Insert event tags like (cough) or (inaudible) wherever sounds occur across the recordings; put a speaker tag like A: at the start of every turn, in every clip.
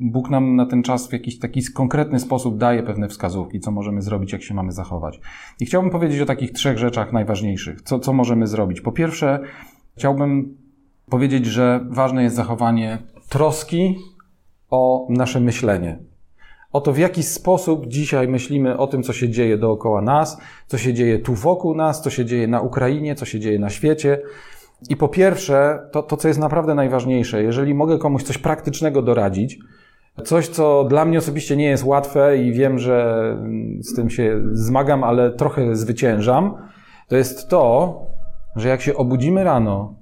A: Bóg nam na ten czas w jakiś taki konkretny sposób daje pewne wskazówki, co możemy zrobić, jak się mamy zachować. I chciałbym powiedzieć o takich trzech rzeczach najważniejszych. Co, co możemy zrobić? Po pierwsze, chciałbym powiedzieć, że ważne jest zachowanie troski o nasze myślenie. O to, w jaki sposób dzisiaj myślimy o tym, co się dzieje dookoła nas, co się dzieje tu wokół nas, co się dzieje na Ukrainie, co się dzieje na świecie. I po pierwsze, to, to co jest naprawdę najważniejsze, jeżeli mogę komuś coś praktycznego doradzić, coś, co dla mnie osobiście nie jest łatwe i wiem, że z tym się zmagam, ale trochę zwyciężam, to jest to, że jak się obudzimy rano,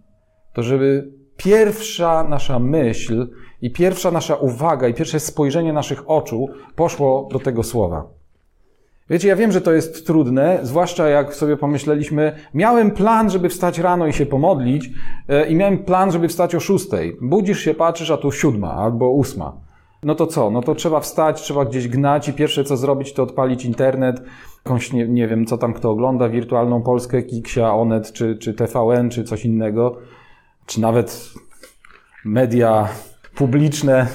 A: to żeby pierwsza nasza myśl i pierwsza nasza uwaga i pierwsze spojrzenie naszych oczu poszło do tego słowa. Wiecie, ja wiem, że to jest trudne, zwłaszcza jak sobie pomyśleliśmy, miałem plan, żeby wstać rano i się pomodlić e, i miałem plan, żeby wstać o szóstej. Budzisz się, patrzysz, a tu siódma albo ósma. No to co? No to trzeba wstać, trzeba gdzieś gnać i pierwsze co zrobić, to odpalić internet, jakąś, nie, nie wiem, co tam kto ogląda, wirtualną Polskę, Kiksia, Onet, czy, czy TVN, czy coś innego, czy nawet media publiczne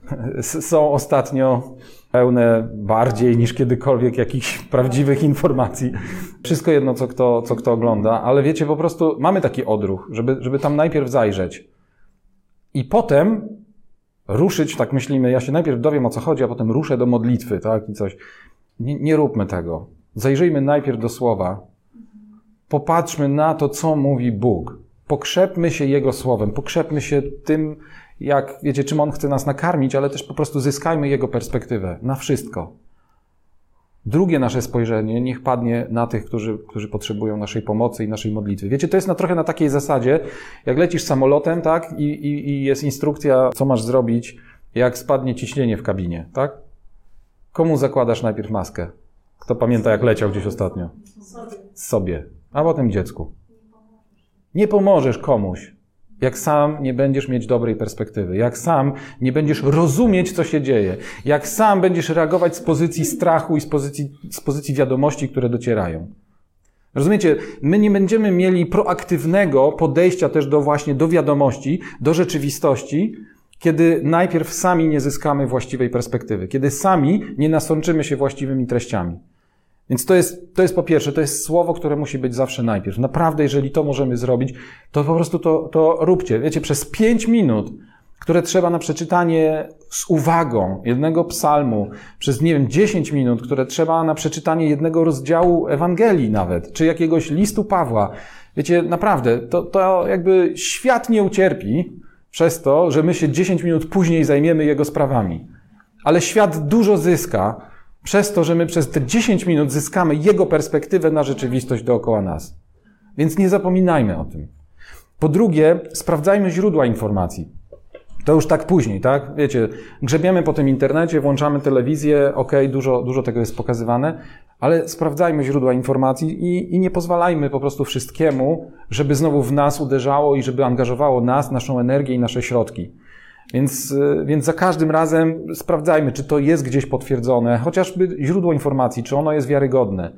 A: (laughs) są ostatnio pełne bardziej niż kiedykolwiek jakichś prawdziwych informacji. Wszystko jedno, co kto, co kto ogląda, ale wiecie, po prostu mamy taki odruch, żeby, żeby tam najpierw zajrzeć. I potem ruszyć, tak myślimy, ja się najpierw dowiem o co chodzi, a potem ruszę do modlitwy, tak, i coś. Nie, nie róbmy tego. Zajrzyjmy najpierw do słowa. Popatrzmy na to, co mówi Bóg. Pokrzepmy się Jego słowem, pokrzepmy się tym, jak, wiecie, czym On chce nas nakarmić, ale też po prostu zyskajmy Jego perspektywę na wszystko. Drugie nasze spojrzenie niech padnie na tych, którzy, którzy potrzebują naszej pomocy i naszej modlitwy. Wiecie, to jest na, trochę na takiej zasadzie, jak lecisz samolotem, tak, i, i, i jest instrukcja, co masz zrobić, jak spadnie ciśnienie w kabinie, tak? Komu zakładasz najpierw maskę? Kto pamięta, jak leciał gdzieś ostatnio? Sobie. Sobie. A potem dziecku. Nie pomożesz komuś, jak sam nie będziesz mieć dobrej perspektywy, jak sam nie będziesz rozumieć, co się dzieje, jak sam będziesz reagować z pozycji strachu i z pozycji, z pozycji wiadomości, które docierają. Rozumiecie, my nie będziemy mieli proaktywnego podejścia też do właśnie do wiadomości, do rzeczywistości, kiedy najpierw sami nie zyskamy właściwej perspektywy, kiedy sami nie nasączymy się właściwymi treściami. Więc to jest, to jest po pierwsze, to jest słowo, które musi być zawsze najpierw. Naprawdę, jeżeli to możemy zrobić, to po prostu to, to róbcie. Wiecie, przez pięć minut, które trzeba na przeczytanie z uwagą jednego psalmu, przez, nie wiem, dziesięć minut, które trzeba na przeczytanie jednego rozdziału Ewangelii nawet, czy jakiegoś listu Pawła. Wiecie, naprawdę, to, to jakby świat nie ucierpi przez to, że my się dziesięć minut później zajmiemy jego sprawami. Ale świat dużo zyska, przez to, że my przez te 10 minut zyskamy jego perspektywę na rzeczywistość dookoła nas. Więc nie zapominajmy o tym. Po drugie, sprawdzajmy źródła informacji. To już tak później, tak? Wiecie, grzebiemy po tym internecie, włączamy telewizję, ok, dużo, dużo tego jest pokazywane, ale sprawdzajmy źródła informacji i, i nie pozwalajmy po prostu wszystkiemu, żeby znowu w nas uderzało i żeby angażowało nas, naszą energię i nasze środki. Więc, y, więc za każdym razem sprawdzajmy, czy to jest gdzieś potwierdzone, chociażby źródło informacji, czy ono jest wiarygodne.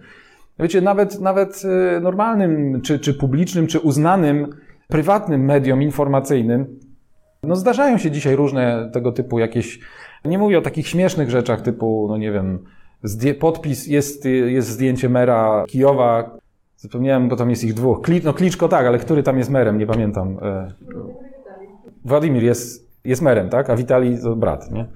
A: Wiecie, nawet, nawet y, normalnym, czy, czy publicznym, czy uznanym, prywatnym mediom informacyjnym, no zdarzają się dzisiaj różne tego typu jakieś, nie mówię o takich śmiesznych rzeczach typu, no nie wiem, podpis, jest, jest zdjęcie mera Kijowa, zapomniałem, bo tam jest ich dwóch. Kli, no Kliczko tak, ale który tam jest merem, nie pamiętam. E, Władimir jest, jest merem, tak? A Witali to brat, nie?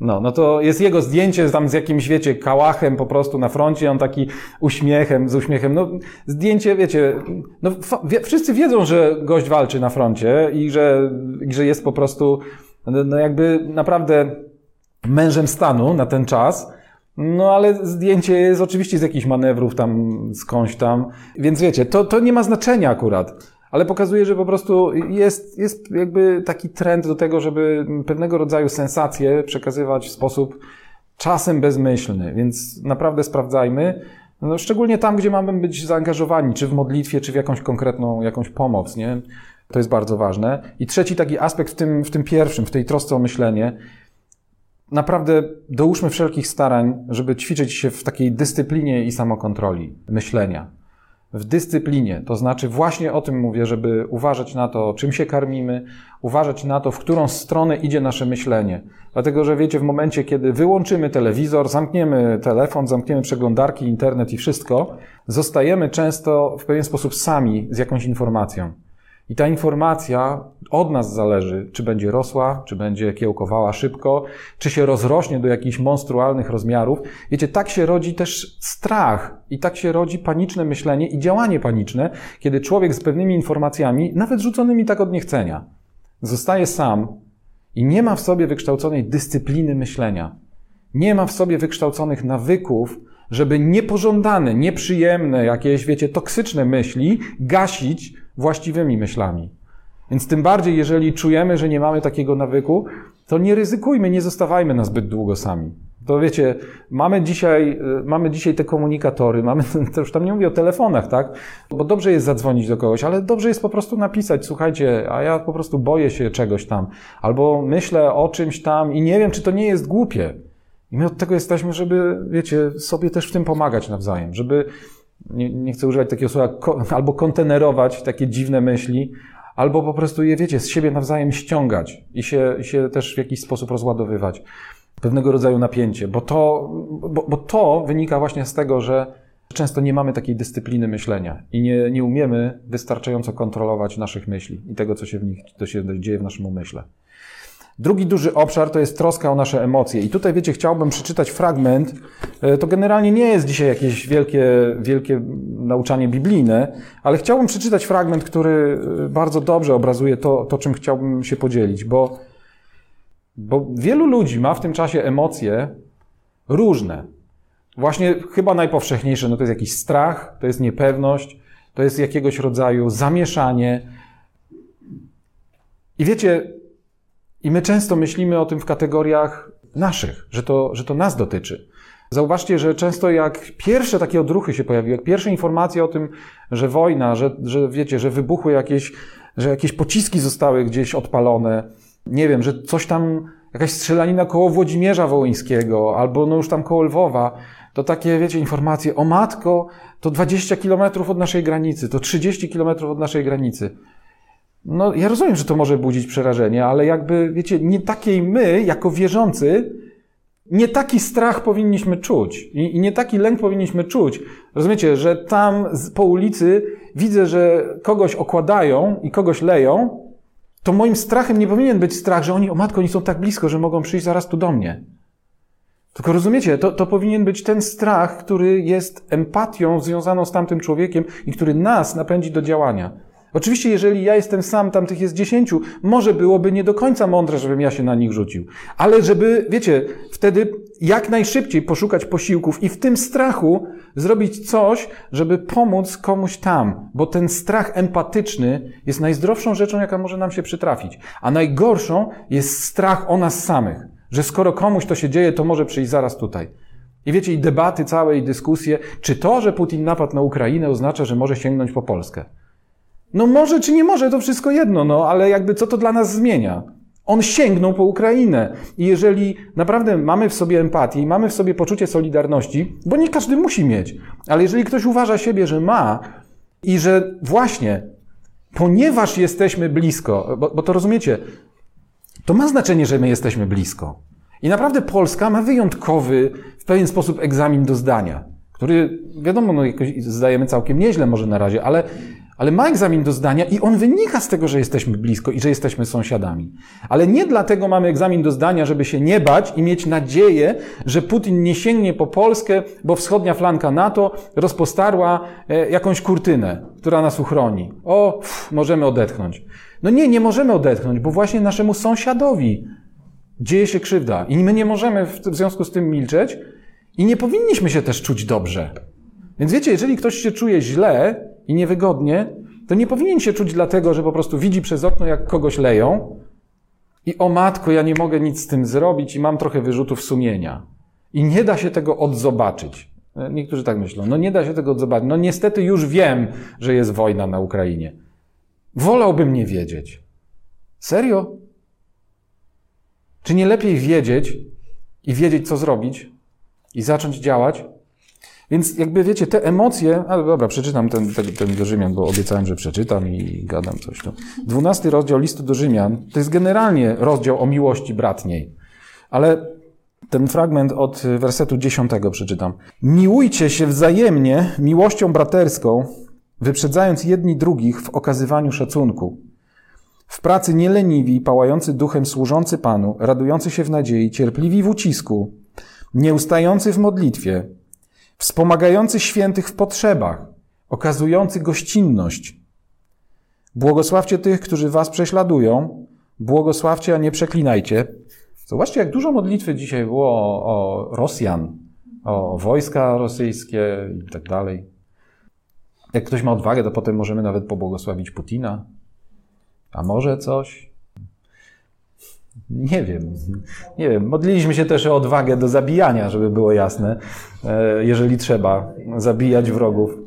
A: No, no to jest jego zdjęcie tam z jakimś, wiecie, kałachem po prostu na froncie, on taki uśmiechem, z uśmiechem. No, zdjęcie, wiecie, no, wie, wszyscy wiedzą, że gość walczy na froncie i że, że jest po prostu, no jakby naprawdę mężem stanu na ten czas. No ale zdjęcie jest oczywiście z jakichś manewrów tam, skądś tam. Więc wiecie, to, to nie ma znaczenia akurat ale pokazuje, że po prostu jest, jest jakby taki trend do tego, żeby pewnego rodzaju sensacje przekazywać w sposób czasem bezmyślny, więc naprawdę sprawdzajmy. No, szczególnie tam, gdzie mamy być zaangażowani, czy w modlitwie, czy w jakąś konkretną jakąś pomoc, nie? To jest bardzo ważne. I trzeci taki aspekt w tym, w tym pierwszym, w tej trosce o myślenie, naprawdę dołóżmy wszelkich starań, żeby ćwiczyć się w takiej dyscyplinie i samokontroli myślenia. W dyscyplinie. To znaczy, właśnie o tym mówię, żeby uważać na to, czym się karmimy, uważać na to, w którą stronę idzie nasze myślenie. Dlatego, że wiecie, w momencie, kiedy wyłączymy telewizor, zamkniemy telefon, zamkniemy przeglądarki, internet i wszystko, zostajemy często w pewien sposób sami z jakąś informacją. I ta informacja od nas zależy, czy będzie rosła, czy będzie kiełkowała szybko, czy się rozrośnie do jakichś monstrualnych rozmiarów. Wiecie, tak się rodzi też strach i tak się rodzi paniczne myślenie i działanie paniczne, kiedy człowiek z pewnymi informacjami, nawet rzuconymi tak od niechcenia, zostaje sam i nie ma w sobie wykształconej dyscypliny myślenia. Nie ma w sobie wykształconych nawyków, żeby niepożądane, nieprzyjemne, jakieś, wiecie, toksyczne myśli gasić właściwymi myślami. Więc tym bardziej, jeżeli czujemy, że nie mamy takiego nawyku, to nie ryzykujmy, nie zostawajmy na zbyt długo sami. To wiecie, mamy dzisiaj, y, mamy dzisiaj te komunikatory, mamy, (laughs) to już tam nie mówię o telefonach, tak? Bo dobrze jest zadzwonić do kogoś, ale dobrze jest po prostu napisać, słuchajcie, a ja po prostu boję się czegoś tam, albo myślę o czymś tam i nie wiem, czy to nie jest głupie. I my od tego jesteśmy, żeby, wiecie, sobie też w tym pomagać nawzajem, żeby, nie, nie chcę używać takiego słowa, ko, albo kontenerować takie dziwne myśli, albo po prostu je, wiecie, z siebie nawzajem ściągać i się, się też w jakiś sposób rozładowywać. Pewnego rodzaju napięcie, bo to, bo, bo to wynika właśnie z tego, że często nie mamy takiej dyscypliny myślenia i nie, nie umiemy wystarczająco kontrolować naszych myśli i tego, co się w nich, co się dzieje w naszym umyśle. Drugi duży obszar to jest troska o nasze emocje. I tutaj, wiecie, chciałbym przeczytać fragment. E, to generalnie nie jest dzisiaj jakieś wielkie, wielkie nauczanie biblijne, ale chciałbym przeczytać fragment, który e, bardzo dobrze obrazuje to, to czym chciałbym się podzielić, bo, bo wielu ludzi ma w tym czasie emocje różne. Właśnie chyba najpowszechniejsze no to jest jakiś strach, to jest niepewność, to jest jakiegoś rodzaju zamieszanie. I wiecie, i my często myślimy o tym w kategoriach naszych, że to, że to nas dotyczy. Zauważcie, że często jak pierwsze takie odruchy się pojawiły, jak pierwsze informacje o tym, że wojna, że, że wiecie, że wybuchły jakieś, że jakieś pociski zostały gdzieś odpalone, nie wiem, że coś tam, jakaś strzelanina koło Włodzimierza Wołyńskiego, albo no już tam koło Lwowa, to takie, wiecie, informacje, o matko, to 20 kilometrów od naszej granicy, to 30 kilometrów od naszej granicy. No, ja rozumiem, że to może budzić przerażenie, ale jakby, wiecie, nie takiej my, jako wierzący, nie taki strach powinniśmy czuć i, nie taki lęk powinniśmy czuć. Rozumiecie, że tam po ulicy widzę, że kogoś okładają i kogoś leją, to moim strachem nie powinien być strach, że oni, o matko, oni są tak blisko, że mogą przyjść zaraz tu do mnie. Tylko rozumiecie, to, to powinien być ten strach, który jest empatią związaną z tamtym człowiekiem i który nas napędzi do działania. Oczywiście, jeżeli ja jestem sam, tam tych jest dziesięciu, może byłoby nie do końca mądre, żebym ja się na nich rzucił. Ale żeby, wiecie, wtedy jak najszybciej poszukać posiłków i w tym strachu zrobić coś, żeby pomóc komuś tam. Bo ten strach empatyczny jest najzdrowszą rzeczą, jaka może nam się przytrafić. A najgorszą jest strach o nas samych. Że skoro komuś to się dzieje, to może przyjść zaraz tutaj. I wiecie, i debaty całe, i dyskusje, czy to, że Putin napadł na Ukrainę oznacza, że może sięgnąć po Polskę. No może czy nie może, to wszystko jedno, no ale jakby co to dla nas zmienia? On sięgnął po Ukrainę. I jeżeli naprawdę mamy w sobie empatię mamy w sobie poczucie solidarności, bo nie każdy musi mieć, ale jeżeli ktoś uważa siebie, że ma i że właśnie, ponieważ jesteśmy blisko, bo, bo to rozumiecie, to ma znaczenie, że my jesteśmy blisko. I naprawdę Polska ma wyjątkowy, w pewien sposób egzamin do zdania, który, wiadomo, no, zdajemy całkiem nieźle może na razie, ale ale ma egzamin do zdania i on wynika z tego, że jesteśmy blisko i że jesteśmy sąsiadami. Ale nie dlatego mamy egzamin do zdania, żeby się nie bać i mieć nadzieję, że Putin nie sięgnie po Polskę, bo wschodnia flanka NATO rozpostarła e, jakąś kurtynę, która nas uchroni. O, pff, możemy odetchnąć. No nie, nie możemy odetchnąć, bo właśnie naszemu sąsiadowi dzieje się krzywda i my nie możemy w związku z tym milczeć i nie powinniśmy się też czuć dobrze. Więc wiecie, jeżeli ktoś się czuje źle, i niewygodnie, to nie powinien się czuć dlatego, że po prostu widzi przez okno, jak kogoś leją i o matko, ja nie mogę nic z tym zrobić i mam trochę wyrzutów sumienia. I nie da się tego odzobaczyć. Niektórzy tak myślą. No nie da się tego odzobaczyć. No niestety już wiem, że jest wojna na Ukrainie. Wolałbym nie wiedzieć. Serio? Czy nie lepiej wiedzieć i wiedzieć, co zrobić i zacząć działać? Więc jakby wiecie, te emocje, ale dobra, przeczytam ten, ten, ten do Rzymian, bo obiecałem, że przeczytam i gadam coś tu. Dwunasty rozdział listu do Rzymian to jest generalnie rozdział o miłości bratniej. Ale ten fragment od wersetu dziesiątego przeczytam. Miłujcie się wzajemnie miłością braterską, wyprzedzając jedni drugich w okazywaniu szacunku. W pracy nieleniwi, pałający duchem służący Panu, radujący się w nadziei, cierpliwi w ucisku, nieustający w modlitwie, wspomagający świętych w potrzebach, okazujący gościnność. Błogosławcie tych, którzy was prześladują, błogosławcie, a nie przeklinajcie. Zobaczcie, jak dużo modlitwy dzisiaj było o, o Rosjan, o wojska rosyjskie i tak dalej. Jak ktoś ma odwagę, to potem możemy nawet pobłogosławić Putina. A może coś? Nie wiem. Nie wiem. Modliliśmy się też o odwagę do zabijania, żeby było jasne, e, jeżeli trzeba zabijać wrogów.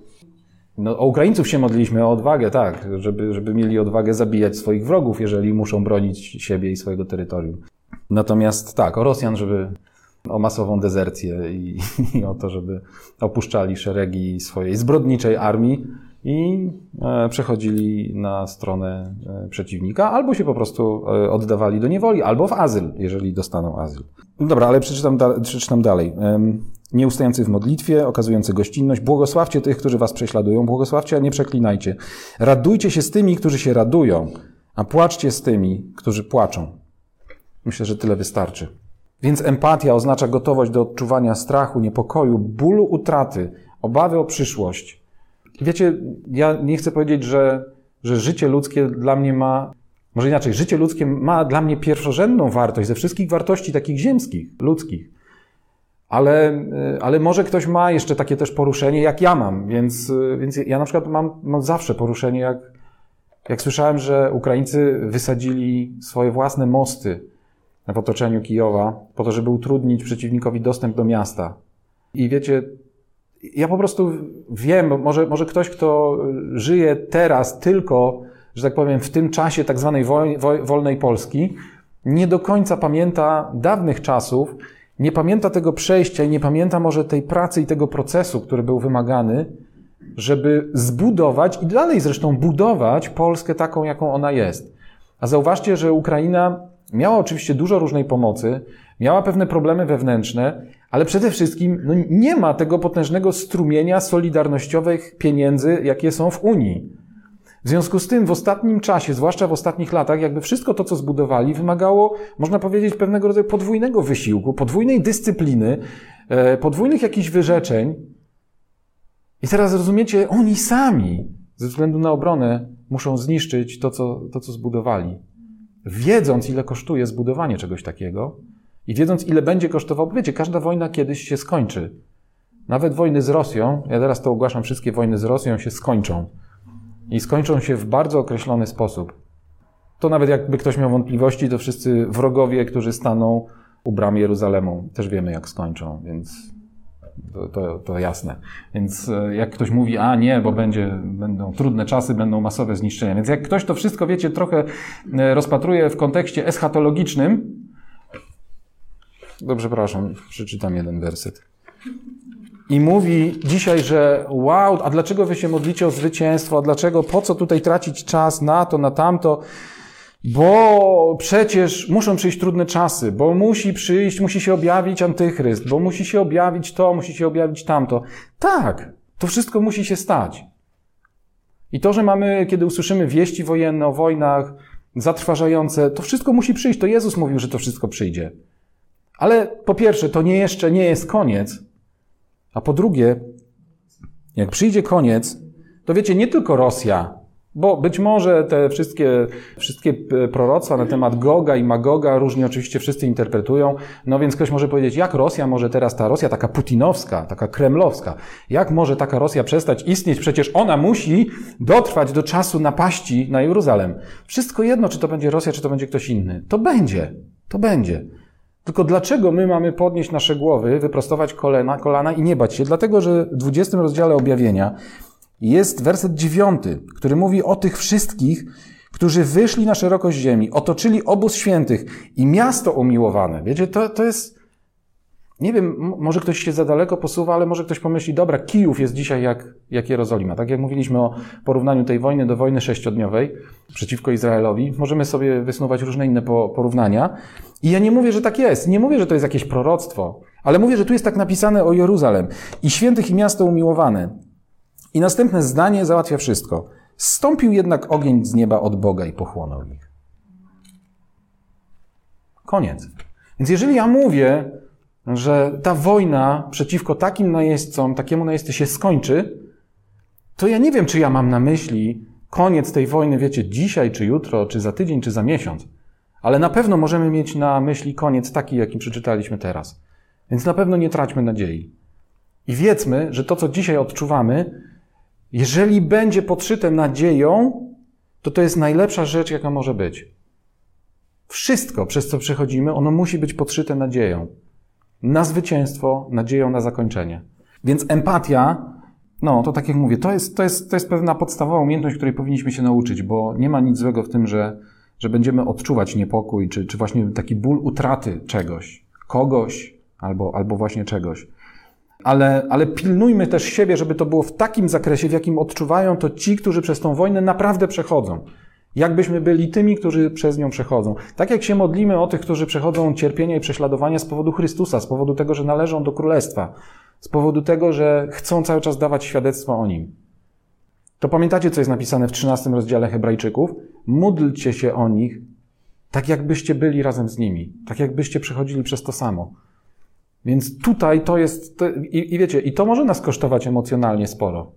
A: No, o Ukraińców się modliliśmy o odwagę, tak, żeby, żeby mieli odwagę zabijać swoich wrogów, jeżeli muszą bronić siebie i swojego terytorium. Natomiast tak, o Rosjan, żeby o masową dezercję i, (laughs) i o to, żeby opuszczali szeregi swojej zbrodniczej armii i e, przechodzili na stronę e, przeciwnika, albo się po prostu e, oddawali do niewoli, albo w azyl, jeżeli dostaną azyl. Dobra, ale przeczytam, da przeczytam dalej. Nieustający w modlitwie, okazujący gościnność, błogosławcie tych, którzy was prześladują, błogosławcie, a nie przeklinajcie. Radujcie się z tymi, którzy się radują, a płaczcie z tymi, którzy płaczą. Myślę, że tyle wystarczy. Więc empatia oznacza gotowość do odczuwania strachu, niepokoju, bólu utraty, obawy o przyszłość. Wiecie, ja nie chcę powiedzieć, że, że życie ludzkie dla mnie ma, może inaczej, życie ludzkie ma dla mnie pierwszorzędną wartość ze wszystkich wartości takich ziemskich, ludzkich. Ale, ale może ktoś ma jeszcze takie też poruszenie, jak ja mam, więc, więc ja na przykład mam, mam zawsze poruszenie, jak, jak słyszałem, że Ukraińcy wysadzili swoje własne mosty w otoczeniu Kijowa, po to, żeby utrudnić przeciwnikowi dostęp do miasta. I wiecie, ja po prostu wiem, może, może ktoś, kto żyje teraz tylko, że tak powiem, w tym czasie tak zwanej wolnej Polski, nie do końca pamięta dawnych czasów, nie pamięta tego przejścia i nie pamięta może tej pracy i tego procesu, który był wymagany, żeby zbudować i dalej zresztą budować Polskę taką, jaką ona jest. A zauważcie, że Ukraina Miała oczywiście dużo różnej pomocy, miała pewne problemy wewnętrzne, ale przede wszystkim no, nie ma tego potężnego strumienia solidarnościowych pieniędzy, jakie są w Unii. W związku z tym w ostatnim czasie, zwłaszcza w ostatnich latach, jakby wszystko to, co zbudowali, wymagało, można powiedzieć, pewnego rodzaju podwójnego wysiłku, podwójnej dyscypliny, e, podwójnych jakichś wyrzeczeń. I teraz rozumiecie, oni sami, ze względu na obronę, muszą zniszczyć to, co, to, co zbudowali wiedząc, ile kosztuje zbudowanie czegoś takiego i wiedząc, ile będzie kosztował, wiecie, każda wojna kiedyś się skończy. Nawet wojny z Rosją, ja teraz to ogłaszam, wszystkie wojny z Rosją się skończą. I skończą się w bardzo określony sposób. To nawet jakby ktoś miał wątpliwości, to wszyscy wrogowie, którzy staną u bram Jeruzalemu, też wiemy, jak skończą, więc to, to, to, jasne. Więc e, jak ktoś mówi, a nie, bo będzie, będą trudne czasy, będą masowe zniszczenia. Więc jak ktoś to wszystko, wiecie, trochę e, rozpatruje w kontekście eschatologicznym, dobrze, przepraszam, przeczytam jeden werset. I mówi dzisiaj, że wow, a dlaczego wy się modlicie o zwycięstwo, a dlaczego, po co tutaj tracić czas na to, na tamto? Bo przecież muszą przyjść trudne czasy, bo musi przyjść, musi się objawić antychryst, bo musi się objawić to, musi się objawić tamto. Tak, to wszystko musi się stać. I to, że mamy, kiedy usłyszymy wieści wojenne o wojnach, zatrważające, to wszystko musi przyjść. To Jezus mówił, że to wszystko przyjdzie. Ale po pierwsze, to nie jeszcze nie jest koniec. A po drugie, jak przyjdzie koniec, to wiecie, nie tylko Rosja bo być może te wszystkie, wszystkie e, proroctwa na temat Goga i Magoga różnie oczywiście wszyscy interpretują. No więc ktoś może powiedzieć, jak Rosja może teraz, ta Rosja taka putinowska, taka kremlowska, jak może taka Rosja przestać istnieć? Przecież ona musi dotrwać do czasu napaści na Jeruzalem. Wszystko jedno, czy to będzie Rosja, czy to będzie ktoś inny. To będzie. To będzie. Tylko dlaczego my mamy podnieść nasze głowy, wyprostować kolana, kolana i nie bać się? Dlatego, że w 20 rozdziale objawienia jest werset dziewiąty, który mówi o tych wszystkich, którzy wyszli na szerokość ziemi, otoczyli obóz świętych i miasto umiłowane. Wiecie, to, to jest, nie wiem, może ktoś się za daleko posuwa, ale może ktoś pomyśli, dobra, Kijów jest dzisiaj jak, jak Jerozolima. Tak jak mówiliśmy o porównaniu tej wojny do wojny sześciodniowej przeciwko Izraelowi, możemy sobie wysnuwać różne inne porównania. I ja nie mówię, że tak jest. Nie mówię, że to jest jakieś proroctwo, ale mówię, że tu jest tak napisane o Jeruzalem. I świętych i miasto umiłowane. I następne zdanie załatwia wszystko. Stąpił jednak ogień z nieba od Boga i pochłonął ich. Koniec. Więc jeżeli ja mówię, że ta wojna przeciwko takim najeźdźcom, takiemu najeźdźcy się skończy, to ja nie wiem, czy ja mam na myśli koniec tej wojny, wiecie, dzisiaj, czy jutro, czy za tydzień, czy za miesiąc. Ale na pewno możemy mieć na myśli koniec taki, jaki przeczytaliśmy teraz. Więc na pewno nie traćmy nadziei. I wiedzmy, że to, co dzisiaj odczuwamy, jeżeli będzie podszyte nadzieją, to to jest najlepsza rzecz, jaka może być. Wszystko, przez co przechodzimy, ono musi być podszyte nadzieją na zwycięstwo, nadzieją na zakończenie. Więc empatia, no to tak jak mówię, to jest, to jest, to jest pewna podstawowa umiejętność, której powinniśmy się nauczyć, bo nie ma nic złego w tym, że, że będziemy odczuwać niepokój, czy, czy właśnie taki ból utraty czegoś, kogoś albo, albo właśnie czegoś. Ale, ale pilnujmy też siebie, żeby to było w takim zakresie, w jakim odczuwają to ci, którzy przez tą wojnę naprawdę przechodzą. Jakbyśmy byli tymi, którzy przez nią przechodzą. Tak jak się modlimy o tych, którzy przechodzą cierpienia i prześladowania z powodu Chrystusa, z powodu tego, że należą do Królestwa, z powodu tego, że chcą cały czas dawać świadectwo o Nim. To pamiętacie, co jest napisane w 13 rozdziale Hebrajczyków? Módlcie się o nich, tak jakbyście byli razem z nimi, tak jakbyście przechodzili przez to samo. Więc tutaj to jest, to, i, i wiecie, i to może nas kosztować emocjonalnie sporo.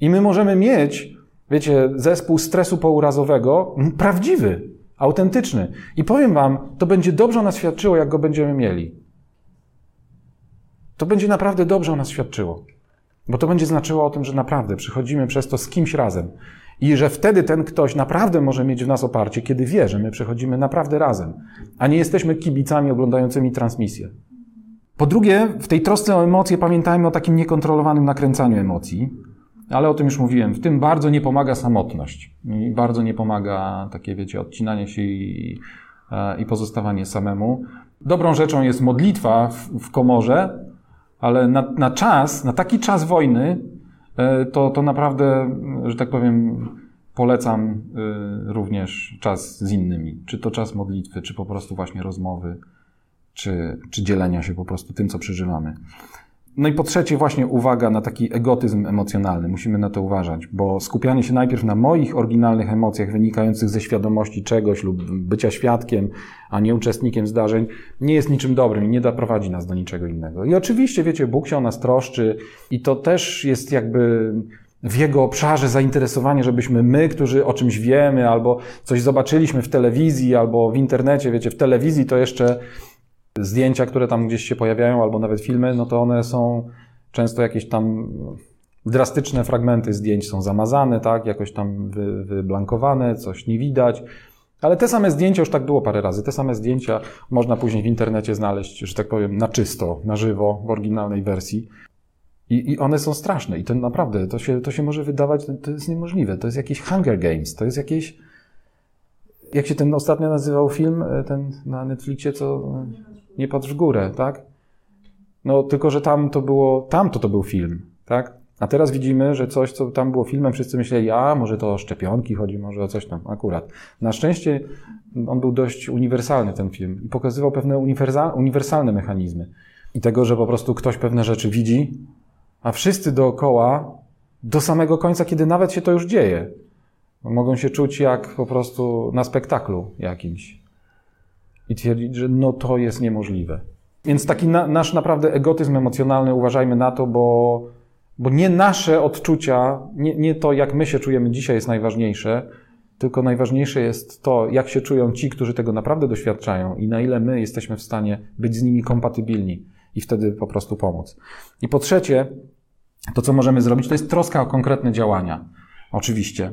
A: I my możemy mieć wiecie, zespół stresu pourazowego, prawdziwy, autentyczny. I powiem Wam, to będzie dobrze o nas świadczyło, jak go będziemy mieli. To będzie naprawdę dobrze o nas świadczyło. Bo to będzie znaczyło o tym, że naprawdę przychodzimy przez to z kimś razem. I że wtedy ten ktoś naprawdę może mieć w nas oparcie, kiedy wie, że my przechodzimy naprawdę razem, a nie jesteśmy kibicami oglądającymi transmisję. Po drugie, w tej trosce o emocje pamiętajmy o takim niekontrolowanym nakręcaniu emocji. Ale o tym już mówiłem. W tym bardzo nie pomaga samotność. I bardzo nie pomaga takie, wiecie, odcinanie się i, e, i pozostawanie samemu. Dobrą rzeczą jest modlitwa w, w komorze, ale na, na czas, na taki czas wojny, e, to, to naprawdę, że tak powiem, polecam e, również czas z innymi. Czy to czas modlitwy, czy po prostu właśnie rozmowy, czy, czy dzielenia się po prostu tym, co przeżywamy. No i po trzecie, właśnie uwaga na taki egotyzm emocjonalny. Musimy na to uważać, bo skupianie się najpierw na moich oryginalnych emocjach wynikających ze świadomości czegoś lub bycia świadkiem, a nie uczestnikiem zdarzeń, nie jest niczym dobrym i nie doprowadzi nas do niczego innego. I oczywiście, wiecie, Bóg się o nas troszczy i to też jest jakby w jego obszarze zainteresowanie, żebyśmy my, którzy o czymś wiemy, albo coś zobaczyliśmy w telewizji, albo w internecie, wiecie, w telewizji to jeszcze zdjęcia, które tam gdzieś się pojawiają, albo nawet filmy, no to one są często jakieś tam drastyczne fragmenty zdjęć są zamazane, tak, jakoś tam wy, wyblankowane, coś nie widać. Ale te same zdjęcia, już tak było parę razy, te same zdjęcia można później w internecie znaleźć, że tak powiem, na czysto, na żywo, w oryginalnej wersji. I, I, one są straszne. I to naprawdę, to się, to się może wydawać, to jest niemożliwe. To jest jakieś Hunger Games, to jest jakieś... Jak się ten ostatnio nazywał film, e, ten na Netflixie, co... Nie patrz w górę, tak? No, tylko, że tam to było, tam to to był film, tak? A teraz widzimy, że coś, co tam było filmem, wszyscy myśleli, a może to o szczepionki chodzi, może o coś tam, akurat. Na szczęście on był dość uniwersalny, ten film, i pokazywał pewne uniwersalne mechanizmy. I tego, że po prostu ktoś pewne rzeczy widzi, a wszyscy dookoła, do samego końca, kiedy nawet się to już dzieje, mogą się czuć jak po prostu na spektaklu jakimś i twierdzić, że no to jest niemożliwe. Więc taki na, nasz naprawdę egotyzm emocjonalny, uważajmy na to, bo, bo nie nasze odczucia, nie, nie to, jak my się czujemy dzisiaj, jest najważniejsze, tylko najważniejsze jest to, jak się czują ci, którzy tego naprawdę doświadczają i na ile my jesteśmy w stanie być z nimi kompatybilni i wtedy po prostu pomóc. I po trzecie, to co możemy zrobić, to jest troska o konkretne działania. Oczywiście.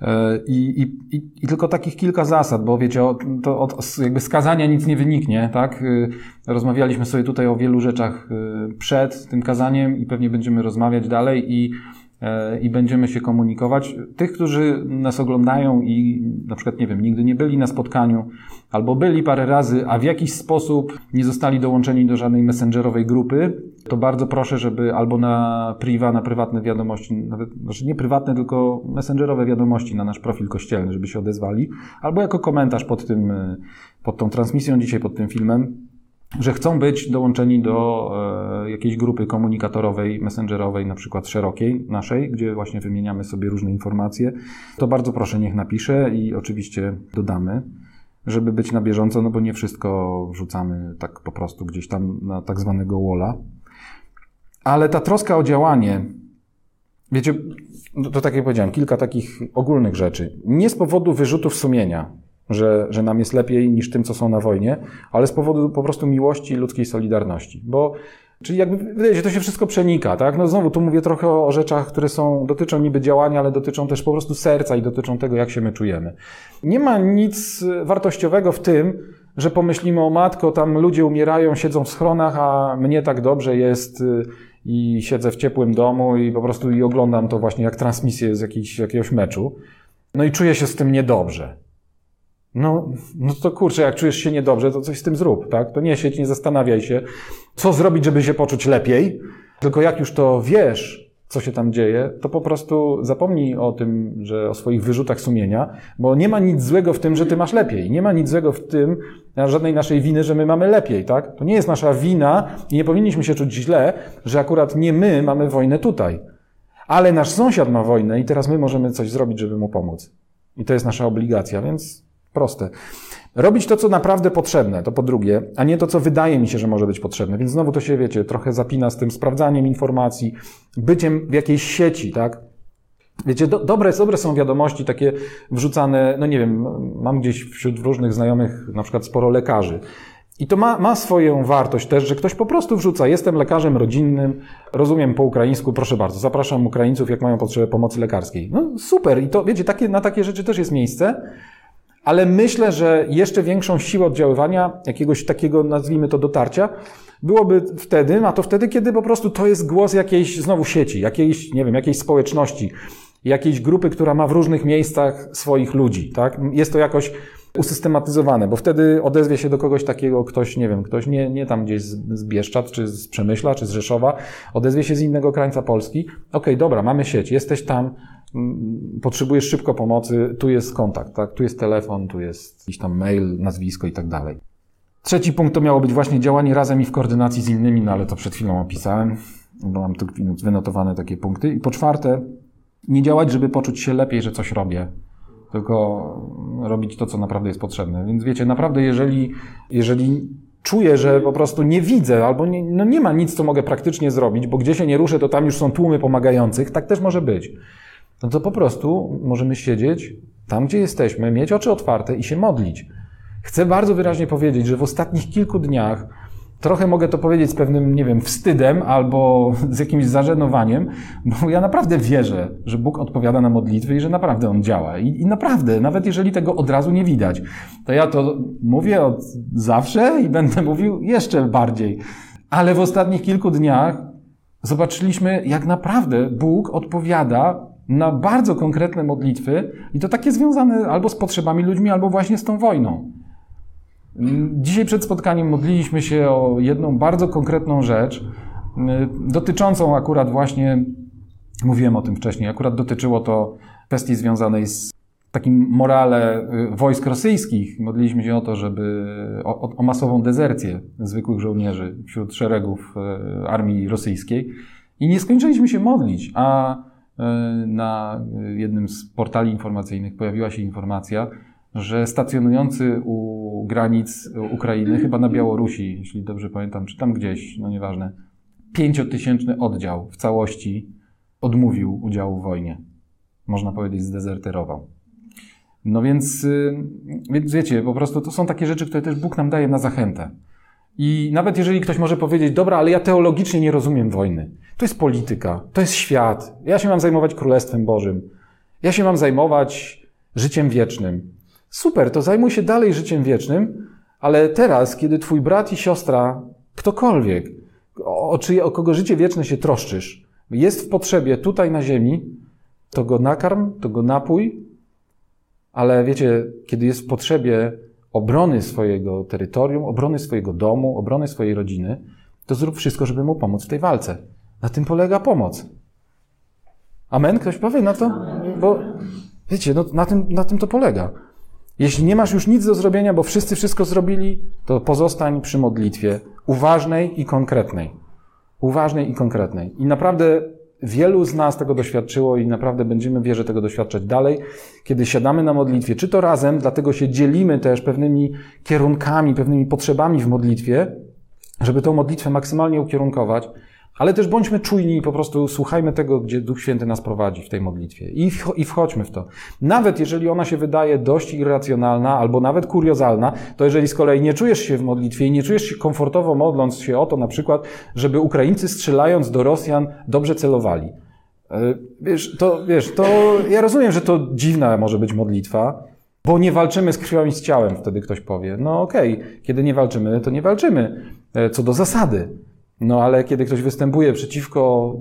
A: E, I, i, i, tylko takich kilka zasad, bo wiecie, to od jakby skazania nic nie wyniknie, tak? E, rozmawialiśmy sobie tutaj o wielu rzeczach e, przed tym kazaniem i pewnie będziemy rozmawiać dalej i i będziemy się komunikować. Tych, którzy nas oglądają i na przykład, nie wiem, nigdy nie byli na spotkaniu, albo byli parę razy, a w jakiś sposób nie zostali dołączeni do żadnej messengerowej grupy, to bardzo proszę, żeby albo na priva, na prywatne wiadomości, nawet, znaczy nie prywatne, tylko messengerowe wiadomości na nasz profil kościelny, żeby się odezwali, albo jako komentarz pod tym, e, pod tą transmisją dzisiaj, pod tym filmem, że chcą być dołączeni do e, jakiejś grupy komunikatorowej, messengerowej, na przykład szerokiej naszej, gdzie właśnie wymieniamy sobie różne informacje, to bardzo proszę, niech napisze i oczywiście dodamy, żeby być na bieżąco, no bo nie wszystko wrzucamy tak po prostu gdzieś tam na tak zwanego walla. Ale ta troska o działanie, wiecie, to, to tak jak powiedziałem, kilka takich ogólnych rzeczy. Nie z powodu wyrzutów sumienia, że, że nam jest lepiej niż tym, co są na wojnie, ale z powodu po prostu miłości i ludzkiej solidarności. Bo Czyli jakby wydaje się, to się wszystko przenika, tak? No znowu tu mówię trochę o rzeczach, które są, dotyczą niby działania, ale dotyczą też po prostu serca i dotyczą tego, jak się my czujemy. Nie ma nic wartościowego w tym, że pomyślimy o matko, tam ludzie umierają, siedzą w schronach, a mnie tak dobrze jest y, i siedzę w ciepłym domu i po prostu i oglądam to właśnie jak transmisję z jakiegoś meczu. No i czuję się z tym niedobrze. No, no to kurczę, jak czujesz się niedobrze, to coś z tym zrób, tak? To nie siedź, nie zastanawiaj się, co zrobić, żeby się poczuć lepiej, tylko jak już to wiesz, co się tam dzieje, to po prostu zapomnij o tym, że o swoich wyrzutach sumienia, bo nie ma nic złego w tym, że ty masz lepiej. Nie ma nic złego w tym, żadnej naszej winy, że my mamy lepiej, tak? To nie jest nasza wina i nie powinniśmy się czuć źle, że akurat nie my mamy wojnę tutaj. Ale nasz sąsiad ma wojnę i teraz my możemy coś zrobić, żeby mu pomóc. I to jest nasza obligacja, więc Proste. Robić to, co naprawdę potrzebne, to po drugie, a nie to, co wydaje mi się, że może być potrzebne. Więc znowu to się, wiecie, trochę zapina z tym sprawdzaniem informacji, byciem w jakiejś sieci, tak? Wiecie, do, dobre, dobre są wiadomości takie wrzucane, no nie wiem, mam gdzieś wśród różnych znajomych na przykład sporo lekarzy. I to ma, ma swoją wartość też, że ktoś po prostu wrzuca, jestem lekarzem rodzinnym, rozumiem po ukraińsku, proszę bardzo, zapraszam Ukraińców, jak mają potrzebę pomocy lekarskiej. No super, i to, wiecie, takie, na takie rzeczy też jest miejsce ale myślę, że jeszcze większą siłę oddziaływania, jakiegoś takiego, nazwijmy to, dotarcia, byłoby wtedy, a to wtedy, kiedy po prostu to jest głos jakiejś znowu sieci, jakiejś, nie wiem, jakiejś społeczności, jakiejś grupy, która ma w różnych miejscach swoich ludzi, tak? Jest to jakoś usystematyzowane, bo wtedy odezwie się do kogoś takiego ktoś, nie wiem, ktoś nie, nie tam gdzieś z Bieszczad, czy z Przemyśla, czy z Rzeszowa, odezwie się z innego krańca Polski. Okej, okay, dobra, mamy sieć, jesteś tam, potrzebujesz szybko pomocy, tu jest kontakt, tak? tu jest telefon, tu jest jakiś tam mail, nazwisko i tak dalej. Trzeci punkt to miało być właśnie działanie razem i w koordynacji z innymi, no ale to przed chwilą opisałem, bo mam tu wynotowane takie punkty. I po czwarte, nie działać, żeby poczuć się lepiej, że coś robię, tylko robić to, co naprawdę jest potrzebne. Więc wiecie, naprawdę, jeżeli, jeżeli czuję, że po prostu nie widzę, albo nie, no nie ma nic, co mogę praktycznie zrobić, bo gdzie się nie ruszę, to tam już są tłumy pomagających, tak też może być no to po prostu możemy siedzieć tam, gdzie jesteśmy, mieć oczy otwarte i się modlić. Chcę bardzo wyraźnie powiedzieć, że w ostatnich kilku dniach trochę mogę to powiedzieć z pewnym, nie wiem, wstydem albo (laughs) z jakimś zażenowaniem, bo ja naprawdę wierzę, że Bóg odpowiada na modlitwy i że naprawdę On działa. I, I, naprawdę, nawet jeżeli tego od razu nie widać, to ja to mówię od zawsze i będę mówił jeszcze bardziej. Ale w ostatnich kilku dniach zobaczyliśmy, jak naprawdę Bóg odpowiada na bardzo konkretne modlitwy i to takie związane albo z potrzebami ludźmi, albo właśnie z tą wojną. Dzisiaj przed spotkaniem modliliśmy się o jedną bardzo konkretną rzecz, y, dotyczącą akurat właśnie, mówiłem o tym wcześniej, akurat dotyczyło to kwestii związanej z takim morale y, wojsk rosyjskich. Modliliśmy się o to, żeby o, o masową dezercję zwykłych żołnierzy wśród szeregów y, armii rosyjskiej. I nie skończyliśmy się modlić, a na jednym z portali informacyjnych pojawiła się informacja, że stacjonujący u granic Ukrainy, chyba na Białorusi, jeśli dobrze pamiętam, czy tam gdzieś, no nieważne, pięciotysięczny oddział w całości odmówił udziału w wojnie. Można powiedzieć, zdezerterował. No więc, y, więc wiecie, po prostu to są takie rzeczy, które też Bóg nam daje na zachętę. I nawet jeżeli ktoś może powiedzieć, dobra, ale ja teologicznie nie rozumiem wojny. To jest polityka, to jest świat. Ja się mam zajmować Królestwem Bożym. Ja się mam zajmować życiem wiecznym. Super, to zajmuj się dalej życiem wiecznym, ale teraz, kiedy twój brat i siostra, ktokolwiek, o, czy, o kogo życie wieczne się troszczysz, Jest w potrzebie tutaj na ziemi, to go nakarm, to go napój, ale wiecie, kiedy jest w potrzebie obrony swojego terytorium, obrony swojego domu, obrony swojej rodziny, to zrób wszystko, żeby mu pomóc w tej walce. Na tym polega pomoc. Amen? Ktoś powie na to? Bo wiecie, no, na, tym, na tym to polega. Jeśli nie masz już nic do zrobienia, bo wszyscy wszystko zrobili, to pozostań przy modlitwie uważnej i konkretnej. Uważnej i konkretnej. I naprawdę wielu z nas tego doświadczyło i naprawdę będziemy, wierzę, tego doświadczać dalej, kiedy siadamy na modlitwie, czy to razem, dlatego się dzielimy też pewnymi kierunkami, pewnymi potrzebami w modlitwie, żeby tą modlitwę maksymalnie ukierunkować, ale też bądźmy czujni i po prostu słuchajmy tego, gdzie Duch Święty nas prowadzi w tej modlitwie. I, wchodźmy w to. Nawet jeżeli ona się wydaje dość irracjonalna albo nawet kuriozalna, to jeżeli z kolei nie czujesz się w modlitwie i nie czujesz się komfortowo modląc się o to na przykład, żeby Ukraińcy strzelając do Rosjan dobrze celowali. E, wiesz, to, wiesz, to ja rozumiem, że to dziwna może być modlitwa, bo nie walczymy z krwią i z ciałem, wtedy ktoś powie. No okej, okay, kiedy nie walczymy, to nie walczymy. E, co do zasady. No ale kiedy ktoś występuje przeciwko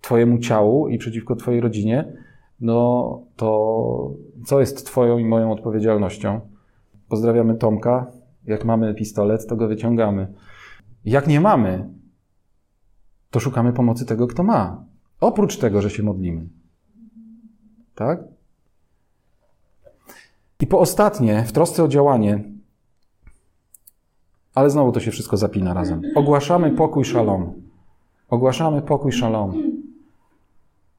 A: Twojemu ciału i przeciwko Twojej rodzinie, no to co jest Twoją i moją odpowiedzialnością? Pozdrawiamy Tomka. Jak mamy pistolet, to go wyciągamy. Jak nie mamy, to szukamy pomocy tego, kto ma. Oprócz tego, że się modlimy. Tak? I po ostatnie, w trosce o działanie, ale znowu to się wszystko zapina razem. Ogłaszamy pokój szalom. Ogłaszamy pokój szalom.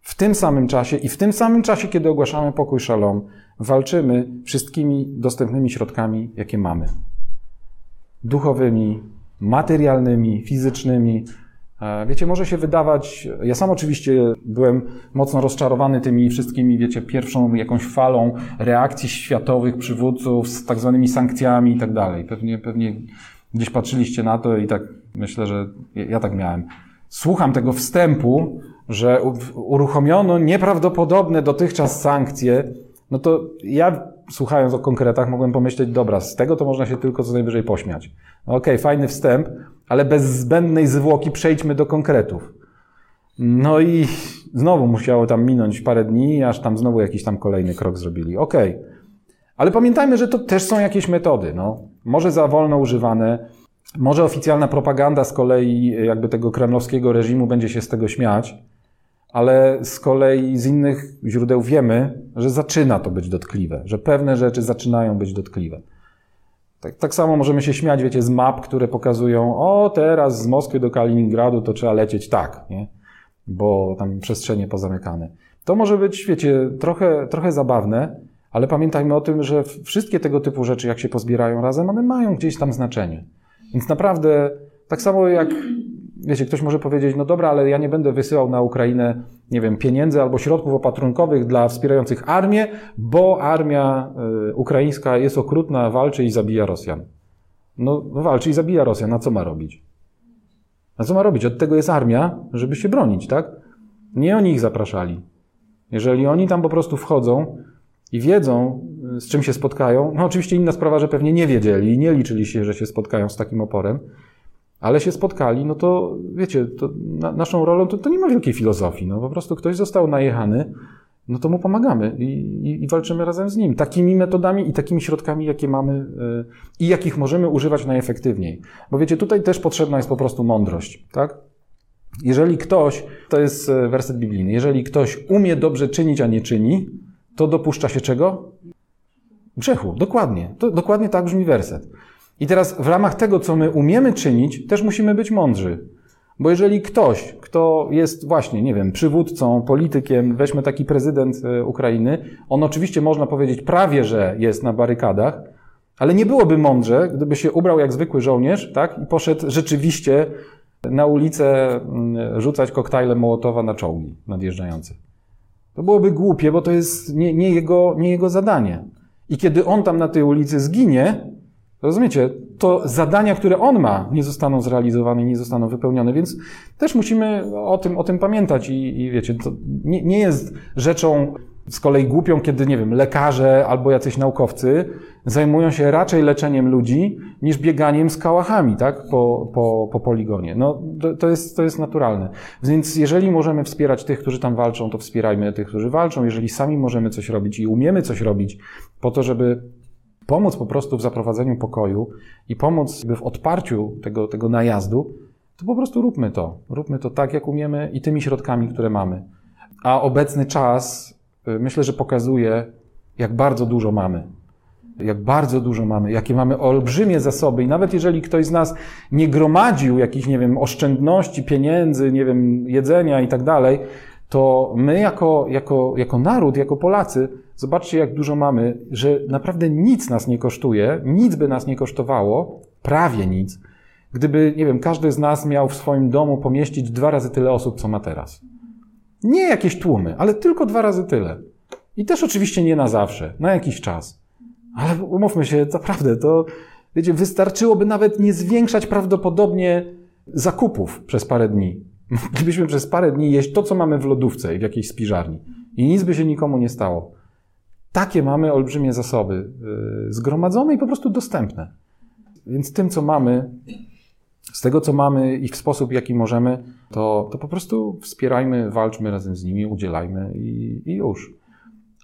A: W tym samym czasie i w tym samym czasie, kiedy ogłaszamy pokój szalom, walczymy wszystkimi dostępnymi środkami, jakie mamy. Duchowymi, materialnymi, fizycznymi. E, wiecie, może się wydawać, ja sam oczywiście byłem mocno rozczarowany tymi wszystkimi, wiecie, pierwszą jakąś falą reakcji światowych przywódców z tak zwanymi sankcjami i tak dalej. Pewnie, pewnie Gdzieś patrzyliście na to i tak myślę, że ja tak miałem. Słucham tego wstępu, że uruchomiono nieprawdopodobne dotychczas sankcje, no to ja słuchając o konkretach mogłem pomyśleć, dobra, z tego to można się tylko co najwyżej pośmiać. No okej, okay, fajny wstęp, ale bez zbędnej zwłoki przejdźmy do konkretów. No i znowu musiało tam minąć parę dni, aż tam znowu jakiś tam kolejny krok zrobili. Okej. Okay. Ale pamiętajmy, że to też są jakieś metody. No. Może za wolno używane, może oficjalna propaganda z kolei jakby tego kremlowskiego reżimu będzie się z tego śmiać, ale z kolei z innych źródeł wiemy, że zaczyna to być dotkliwe, że pewne rzeczy zaczynają być dotkliwe. Tak, tak samo możemy się śmiać, wiecie, z map, które pokazują, o teraz z Moskwy do Kaliningradu to trzeba lecieć tak, nie? bo tam przestrzenie pozamykane. To może być, wiecie, trochę, trochę zabawne, ale pamiętajmy o tym, że wszystkie tego typu rzeczy, jak się pozbierają razem, one mają gdzieś tam znaczenie. Więc naprawdę, tak samo jak, wiecie, ktoś może powiedzieć, no dobra, ale ja nie będę wysyłał na Ukrainę, nie wiem, pieniędzy albo środków opatrunkowych dla wspierających armię, bo armia y, ukraińska jest okrutna, walczy i zabija Rosjan. No, no walczy i zabija Rosjan, na co ma robić? Na co ma robić? Od tego jest armia, żeby się bronić, tak? Nie oni ich zapraszali. Jeżeli oni tam po prostu wchodzą, i wiedzą, z czym się spotkają. No oczywiście inna sprawa, że pewnie nie wiedzieli i nie liczyli się, że się spotkają z takim oporem, ale się spotkali, no to wiecie, to na, naszą rolą to, to, nie ma wielkiej filozofii. No po prostu ktoś został najechany, no to mu pomagamy i, i, i walczymy razem z nim. Takimi metodami i takimi środkami, jakie mamy yy, i jakich możemy używać najefektywniej. Bo wiecie, tutaj też potrzebna jest po prostu mądrość, tak? Jeżeli ktoś, to jest e, werset biblijny, jeżeli ktoś umie dobrze czynić, a nie czyni, to dopuszcza się czego? Grzechu, dokładnie. To, dokładnie tak brzmi werset. I teraz w ramach tego, co my umiemy czynić, też musimy być mądrzy. Bo jeżeli ktoś, kto jest właśnie, nie wiem, przywódcą, politykiem, weźmy taki prezydent e, Ukrainy, on oczywiście można powiedzieć prawie, że jest na barykadach, ale nie byłoby mądrze, gdyby się ubrał jak zwykły żołnierz, tak, i poszedł rzeczywiście na ulicę mm, rzucać koktajle Mołotowa na czołgi nadjeżdżające. To byłoby głupie, bo to jest nie, nie, jego, nie jego zadanie. I kiedy on tam na tej ulicy zginie, rozumiecie, to zadania, które on ma, nie zostaną zrealizowane, nie zostaną wypełnione, więc też musimy o tym, o tym pamiętać i, i wiecie, to nie, nie jest rzeczą z kolei głupią, kiedy, nie wiem, lekarze albo jacyś naukowcy zajmują się raczej leczeniem ludzi niż bieganiem z kałachami, tak, po, po, po poligonie. No, to, to, jest, to jest naturalne. Więc jeżeli możemy wspierać tych, którzy tam walczą, to wspierajmy tych, którzy walczą. Jeżeli sami możemy coś robić i umiemy coś robić po to, żeby pomóc po prostu w zaprowadzeniu pokoju i pomóc w odparciu tego, tego najazdu, to po prostu róbmy to. Róbmy to tak, jak umiemy i tymi środkami, które mamy. A obecny czas myślę, że pokazuje, jak bardzo dużo mamy. Jak bardzo dużo mamy, jakie mamy olbrzymie zasoby, i nawet jeżeli ktoś z nas nie gromadził jakichś, nie wiem, oszczędności, pieniędzy, nie wiem, jedzenia i tak dalej, to my jako, jako, jako naród, jako Polacy, zobaczcie, jak dużo mamy, że naprawdę nic nas nie kosztuje, nic by nas nie kosztowało, prawie nic, gdyby, nie wiem, każdy z nas miał w swoim domu pomieścić dwa razy tyle osób, co ma teraz. Nie jakieś tłumy, ale tylko dwa razy tyle. I też oczywiście nie na zawsze, na jakiś czas. Ale umówmy się, naprawdę, to, wiecie, wystarczyłoby nawet nie zwiększać prawdopodobnie zakupów przez parę dni. (laughs) Gdybyśmy przez parę dni jeść to, co mamy w lodówce i w jakiejś spiżarni. I nic by się nikomu nie stało. Takie mamy olbrzymie zasoby, yy, zgromadzone i po prostu dostępne. Więc tym, co mamy, z tego, co mamy i w sposób, jaki możemy, to, to po prostu wspierajmy, walczmy razem z nimi, udzielajmy i, i już.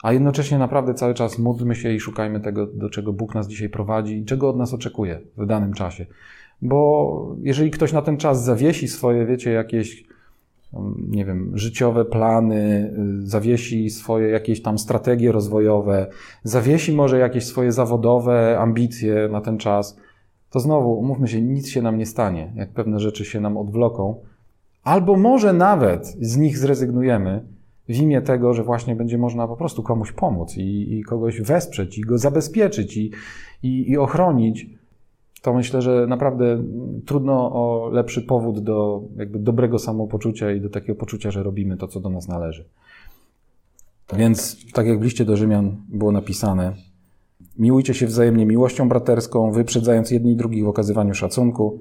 A: A jednocześnie naprawdę cały czas módlmy się i szukajmy tego, do czego Bóg nas dzisiaj prowadzi i czego od nas oczekuje w danym czasie. Bo jeżeli ktoś na ten czas zawiesi swoje, wiecie, jakieś, nie wiem, życiowe plany, zawiesi swoje jakieś tam strategie rozwojowe, zawiesi może jakieś swoje zawodowe ambicje na ten czas, to znowu, umówmy się, nic się nam nie stanie, jak pewne rzeczy się nam odwloką. Albo może nawet z nich zrezygnujemy w imię tego, że właśnie będzie można po prostu komuś pomóc i, i kogoś wesprzeć, i go zabezpieczyć, i, i, i ochronić. To myślę, że naprawdę trudno o lepszy powód do jakby dobrego samopoczucia i do takiego poczucia, że robimy to, co do nas należy. Więc, tak jak w liście do Rzymian było napisane, Miłujcie się wzajemnie miłością braterską, wyprzedzając jedni drugich w okazywaniu szacunku.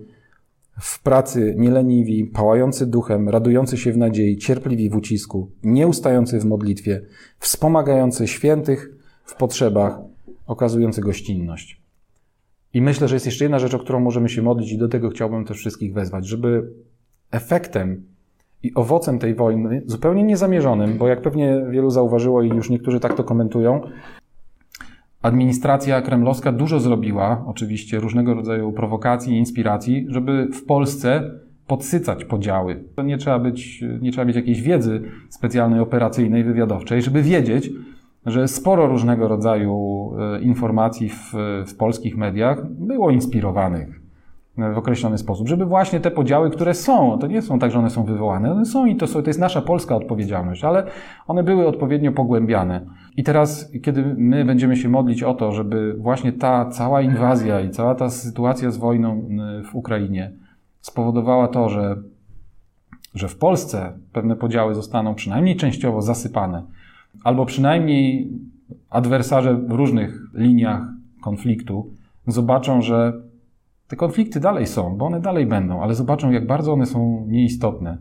A: W pracy nieleniwi, pałający duchem, radujący się w nadziei, cierpliwi w ucisku, nieustający w modlitwie, wspomagający świętych w potrzebach, okazujący gościnność. I myślę, że jest jeszcze jedna rzecz, o którą możemy się modlić, i do tego chciałbym też wszystkich wezwać, żeby efektem i owocem tej wojny, zupełnie niezamierzonym, bo jak pewnie wielu zauważyło i już niektórzy tak to komentują, Administracja kremlowska dużo zrobiła, oczywiście różnego rodzaju prowokacji i inspiracji, żeby w Polsce podsycać podziały. Nie trzeba być, nie trzeba mieć jakiejś wiedzy specjalnej, operacyjnej, wywiadowczej, żeby wiedzieć, że sporo różnego rodzaju e, informacji w, w polskich mediach było inspirowanych w określony sposób, żeby właśnie te podziały, które są, to nie są tak, że one są wywołane, one są i to, są, to jest nasza polska odpowiedzialność, ale one były odpowiednio pogłębiane. I teraz, kiedy my będziemy się modlić o to, żeby właśnie ta cała inwazja i cała ta sytuacja z wojną w Ukrainie spowodowała to, że, że w Polsce pewne podziały zostaną przynajmniej częściowo zasypane, albo przynajmniej adwersarze w różnych liniach konfliktu zobaczą, że te konflikty dalej są, bo one dalej będą, ale zobaczą, jak bardzo one są nieistotne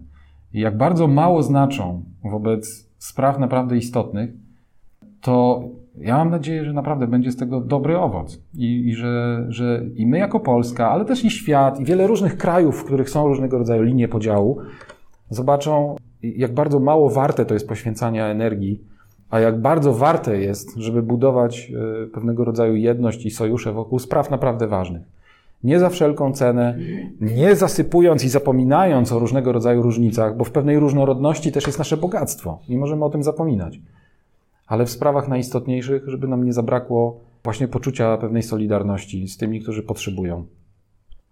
A: i jak bardzo mało znaczą wobec spraw naprawdę istotnych, to ja mam nadzieję, że naprawdę będzie z tego dobry owoc i, i że, że i my jako Polska, ale też i świat, i wiele różnych krajów, w których są różnego rodzaju linie podziału, zobaczą, jak bardzo mało warte to jest poświęcania energii, a jak bardzo warte jest, żeby budować e, pewnego rodzaju jedność i sojusze wokół spraw naprawdę ważnych nie za wszelką cenę, nie zasypując i zapominając o różnego rodzaju różnicach, bo w pewnej różnorodności też jest nasze bogactwo i możemy o tym zapominać. Ale w sprawach najistotniejszych, żeby nam nie zabrakło właśnie poczucia pewnej solidarności z tymi, którzy potrzebują.